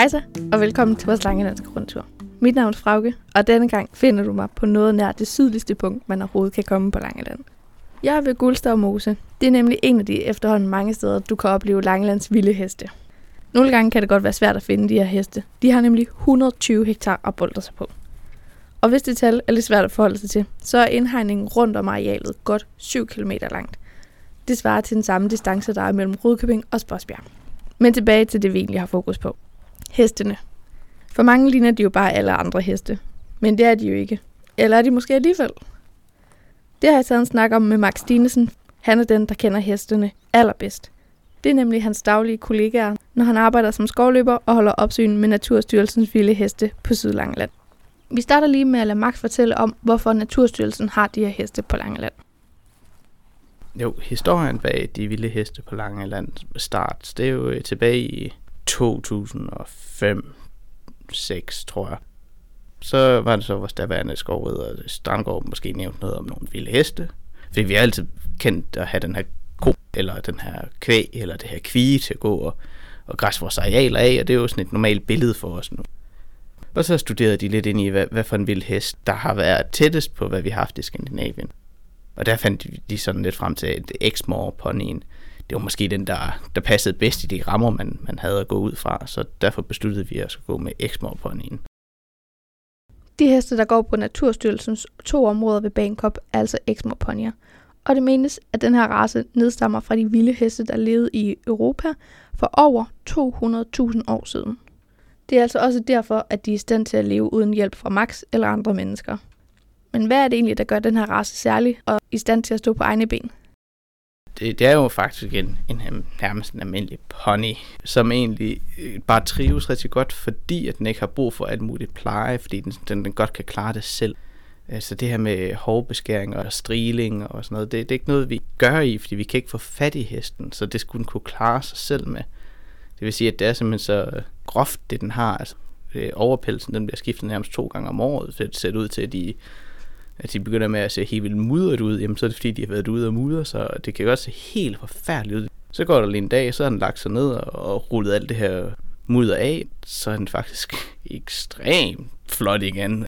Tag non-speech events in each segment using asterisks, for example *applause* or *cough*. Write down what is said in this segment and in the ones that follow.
Hejsa, og velkommen til vores Langelandske rundtur. Mit navn er Frauke, og denne gang finder du mig på noget nær det sydligste punkt, man overhovedet kan komme på Langeland. Jeg er ved Guldstav Mose. Det er nemlig en af de efterhånden mange steder, du kan opleve Langelands vilde heste. Nogle gange kan det godt være svært at finde de her heste. De har nemlig 120 hektar at bolde sig på. Og hvis det tal er lidt svært at forholde sig til, så er indhegningen rundt om arealet godt 7 km langt. Det svarer til den samme distance, der er mellem Rudkøbing og Spodsbjerg. Men tilbage til det, vi egentlig har fokus på. Hestene. For mange ligner de jo bare alle andre heste. Men det er de jo ikke. Eller er de måske alligevel? Det har jeg taget en snak om med Max Dinesen. Han er den, der kender hestene allerbedst. Det er nemlig hans daglige kollegaer, når han arbejder som skovløber og holder opsyn med Naturstyrelsens vilde heste på Sydlangeland. Vi starter lige med at lade Max fortælle om, hvorfor Naturstyrelsen har de her heste på Langeland. Jo, historien bag de vilde heste på Langeland start, det er jo øh, tilbage i 2005 6 tror jeg. Så var det så vores daværende skovrider Strandgaard måske nævnt noget om nogle vilde heste. Fordi vi har altid kendt at have den her ko, eller den her kvæg, eller det her kvige til at gå og, og græsse vores arealer af, og det er jo sådan et normalt billede for os nu. Og så studerede de lidt ind i, hvad, hvad for en vild hest, der har været tættest på, hvad vi har haft i Skandinavien. Og der fandt de sådan lidt frem til, at Exmoor ponyen, det var måske den, der, der passede bedst i de rammer, man, man havde at gå ud fra. Så derfor besluttede vi at gå med Exmoor ponyen. De heste, der går på Naturstyrelsens to områder ved Bangkok, er altså Exmoor ponyer. Og det menes, at den her race nedstammer fra de vilde heste, der levede i Europa for over 200.000 år siden. Det er altså også derfor, at de er i stand til at leve uden hjælp fra Max eller andre mennesker. Men hvad er det egentlig, der gør den her race særlig og i stand til at stå på egne ben? Det, det er jo faktisk en, en nærmest en almindelig pony, som egentlig øh, bare trives rigtig godt, fordi at den ikke har brug for alt muligt pleje, fordi den, den, den godt kan klare det selv. Øh, så det her med hårbeskæring og striling og sådan noget, det, det er ikke noget, vi gør i, fordi vi kan ikke få fat i hesten, så det skulle den kunne klare sig selv med. Det vil sige, at det er simpelthen så øh, groft, det den har. Altså, overpelsen den bliver skiftet nærmest to gange om året, så det ser ud til, at de, at de begynder med at se helt vildt mudret ud, jamen så er det fordi, de har været ude og mudre, så det kan godt se helt forfærdeligt ud. Så går der lige en dag, så har den lagt sig ned og rullet alt det her mudder af, så er den faktisk *laughs* ekstremt flot igen.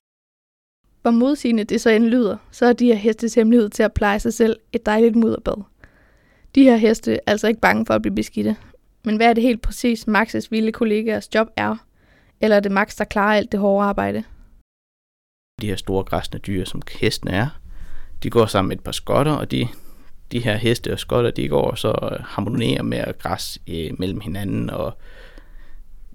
Hvor modsigende det så end lyder, så er de her hestes hemmelighed til at pleje sig selv et dejligt mudderbad. De her heste er altså ikke bange for at blive beskidte, men hvad er det helt præcis Maxes vilde kollegaers job er? Eller er det Max, der klarer alt det hårde arbejde? De her store græsne dyr, som hestene er, de går sammen med et par skotter, og de, de her heste og skotter, de går og så øh, harmonerer med at græs øh, mellem hinanden, og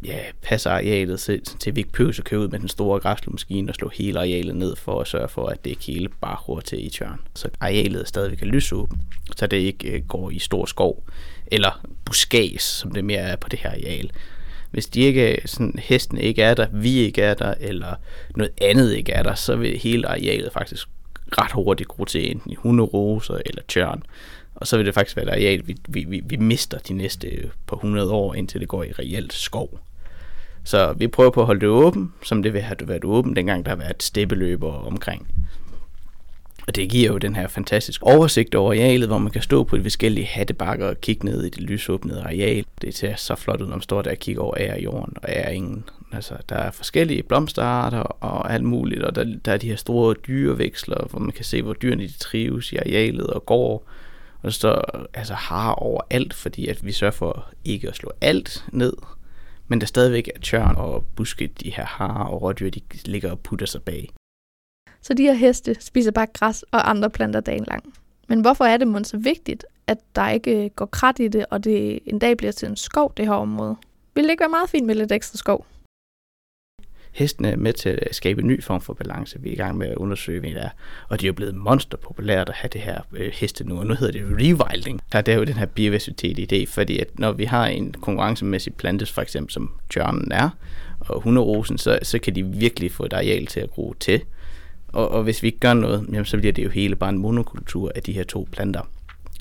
ja, passer arealet til, til vi ikke behøver at køre ud med den store græslåmaskine og slå hele arealet ned for at sørge for, at det ikke hele bare ror til i tørn. Så arealet stadigvæk kan lysåbent, så det ikke øh, går i stor skov eller buskæs, som det mere er på det her areal. Hvis de ikke, sådan, hesten ikke er der, vi ikke er der, eller noget andet ikke er der, så vil hele arealet faktisk ret hurtigt gro til enten i hunderoser eller tjørn. Og så vil det faktisk være et areal, vi, vi, vi, vi mister de næste på 100 år, indtil det går i reelt skov. Så vi prøver på at holde det åbent, som det vil have været åbent, dengang der har været steppeløber omkring. Og det giver jo den her fantastiske oversigt over arealet, hvor man kan stå på de forskellige hattebakker og kigge ned i det lysåbnede areal. Det ser så flot ud, når man står der og kigger over ære jorden og ære ingen. Altså, der er forskellige blomsterarter og alt muligt, og der, der er de her store dyreveksler, hvor man kan se, hvor dyrene de trives i arealet og går. Og så står altså har over alt, fordi at vi sørger for ikke at slå alt ned, men der stadigvæk er tørn og buske, de her har og rådyr, de ligger og putter sig bag. Så de her heste spiser bare græs og andre planter dagen lang. Men hvorfor er det måske så vigtigt, at der ikke øh, går krat i det, og det en dag bliver til en skov, det her område? Vil det ikke være meget fint med lidt ekstra skov? Hesten er med til at skabe en ny form for balance, vi er i gang med at undersøge, hvad det er. Og det er jo blevet monsterpopulært at have det her øh, heste nu, og nu hedder det rewilding. Der er jo den her biodiversitet idé, fordi at når vi har en konkurrencemæssig plantes, for eksempel som tjørnen er, og hunderosen, så, så kan de virkelig få et areal til at gro til. Og, og hvis vi ikke gør noget, jamen, så bliver det jo hele bare en monokultur af de her to planter.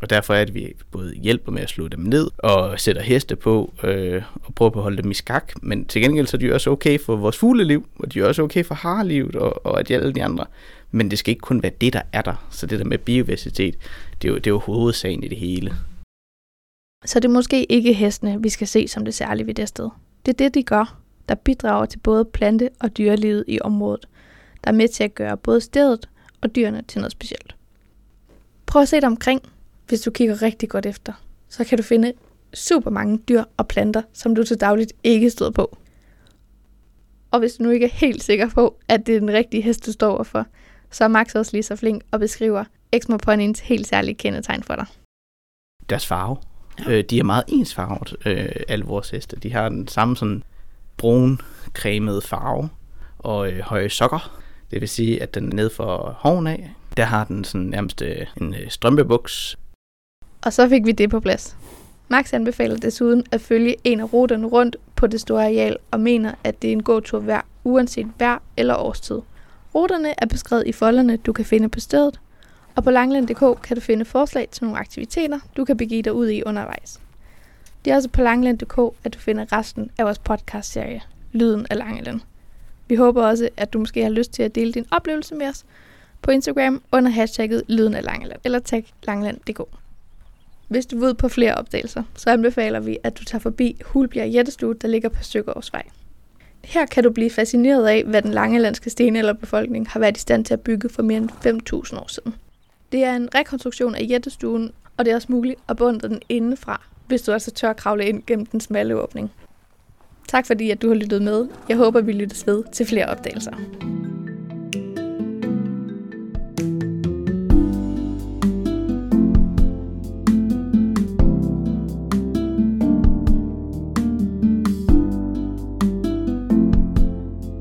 Og derfor er det, at vi både hjælper med at slå dem ned og sætter heste på øh, og prøver på at holde dem i skak. Men til gengæld så er de også okay for vores fugleliv, og de er også okay for harlivet og, og at alle de andre. Men det skal ikke kun være det, der er der. Så det der med biodiversitet, det er jo, det er jo hovedsagen i det hele. Så det er måske ikke hestene, vi skal se som det særlige ved det sted. Det er det, de gør. der bidrager til både plante- og dyrelivet i området, der er med til at gøre både stedet og dyrene til noget specielt. Prøv at se dig omkring, hvis du kigger rigtig godt efter. Så kan du finde super mange dyr og planter, som du til dagligt ikke støder på. Og hvis du nu ikke er helt sikker på, at det er den rigtige hest, du står for, så er Max også lige så flink og beskriver Exmo Ponyens helt særlige kendetegn for dig. Deres farve. Ja. Øh, de er meget ensfarvet, øh, alle vores heste. De har den samme sådan brun, cremede farve og øh, høje sokker. Det vil sige, at den ned for hoven af. Der har den sådan nærmest øh, en øh, strømpebuks. Og så fik vi det på plads. Max anbefaler desuden at følge en af ruterne rundt på det store areal og mener, at det er en god tur hver, uanset vejr eller årstid. Ruterne er beskrevet i folderne, du kan finde på stedet, og på langland.dk kan du finde forslag til nogle aktiviteter, du kan begive dig ud i undervejs. Det er også på langland.dk, at du finder resten af vores podcastserie, Lyden af Langeland. Vi håber også, at du måske har lyst til at dele din oplevelse med os på Instagram under hashtagget Lyden af Langeland, eller tag langeland.dk. Hvis du vil på flere opdagelser, så anbefaler vi, at du tager forbi Hulbjerg Jættestue, der ligger på Søgaardsvej. Her kan du blive fascineret af, hvad den langelandske stenalderbefolkning har været i stand til at bygge for mere end 5.000 år siden. Det er en rekonstruktion af jættestuen, og det er også muligt at bunde den indefra, hvis du altså tør at kravle ind gennem den smalle åbning. Tak fordi, at du har lyttet med. Jeg håber, vi lyttes ved til flere opdagelser.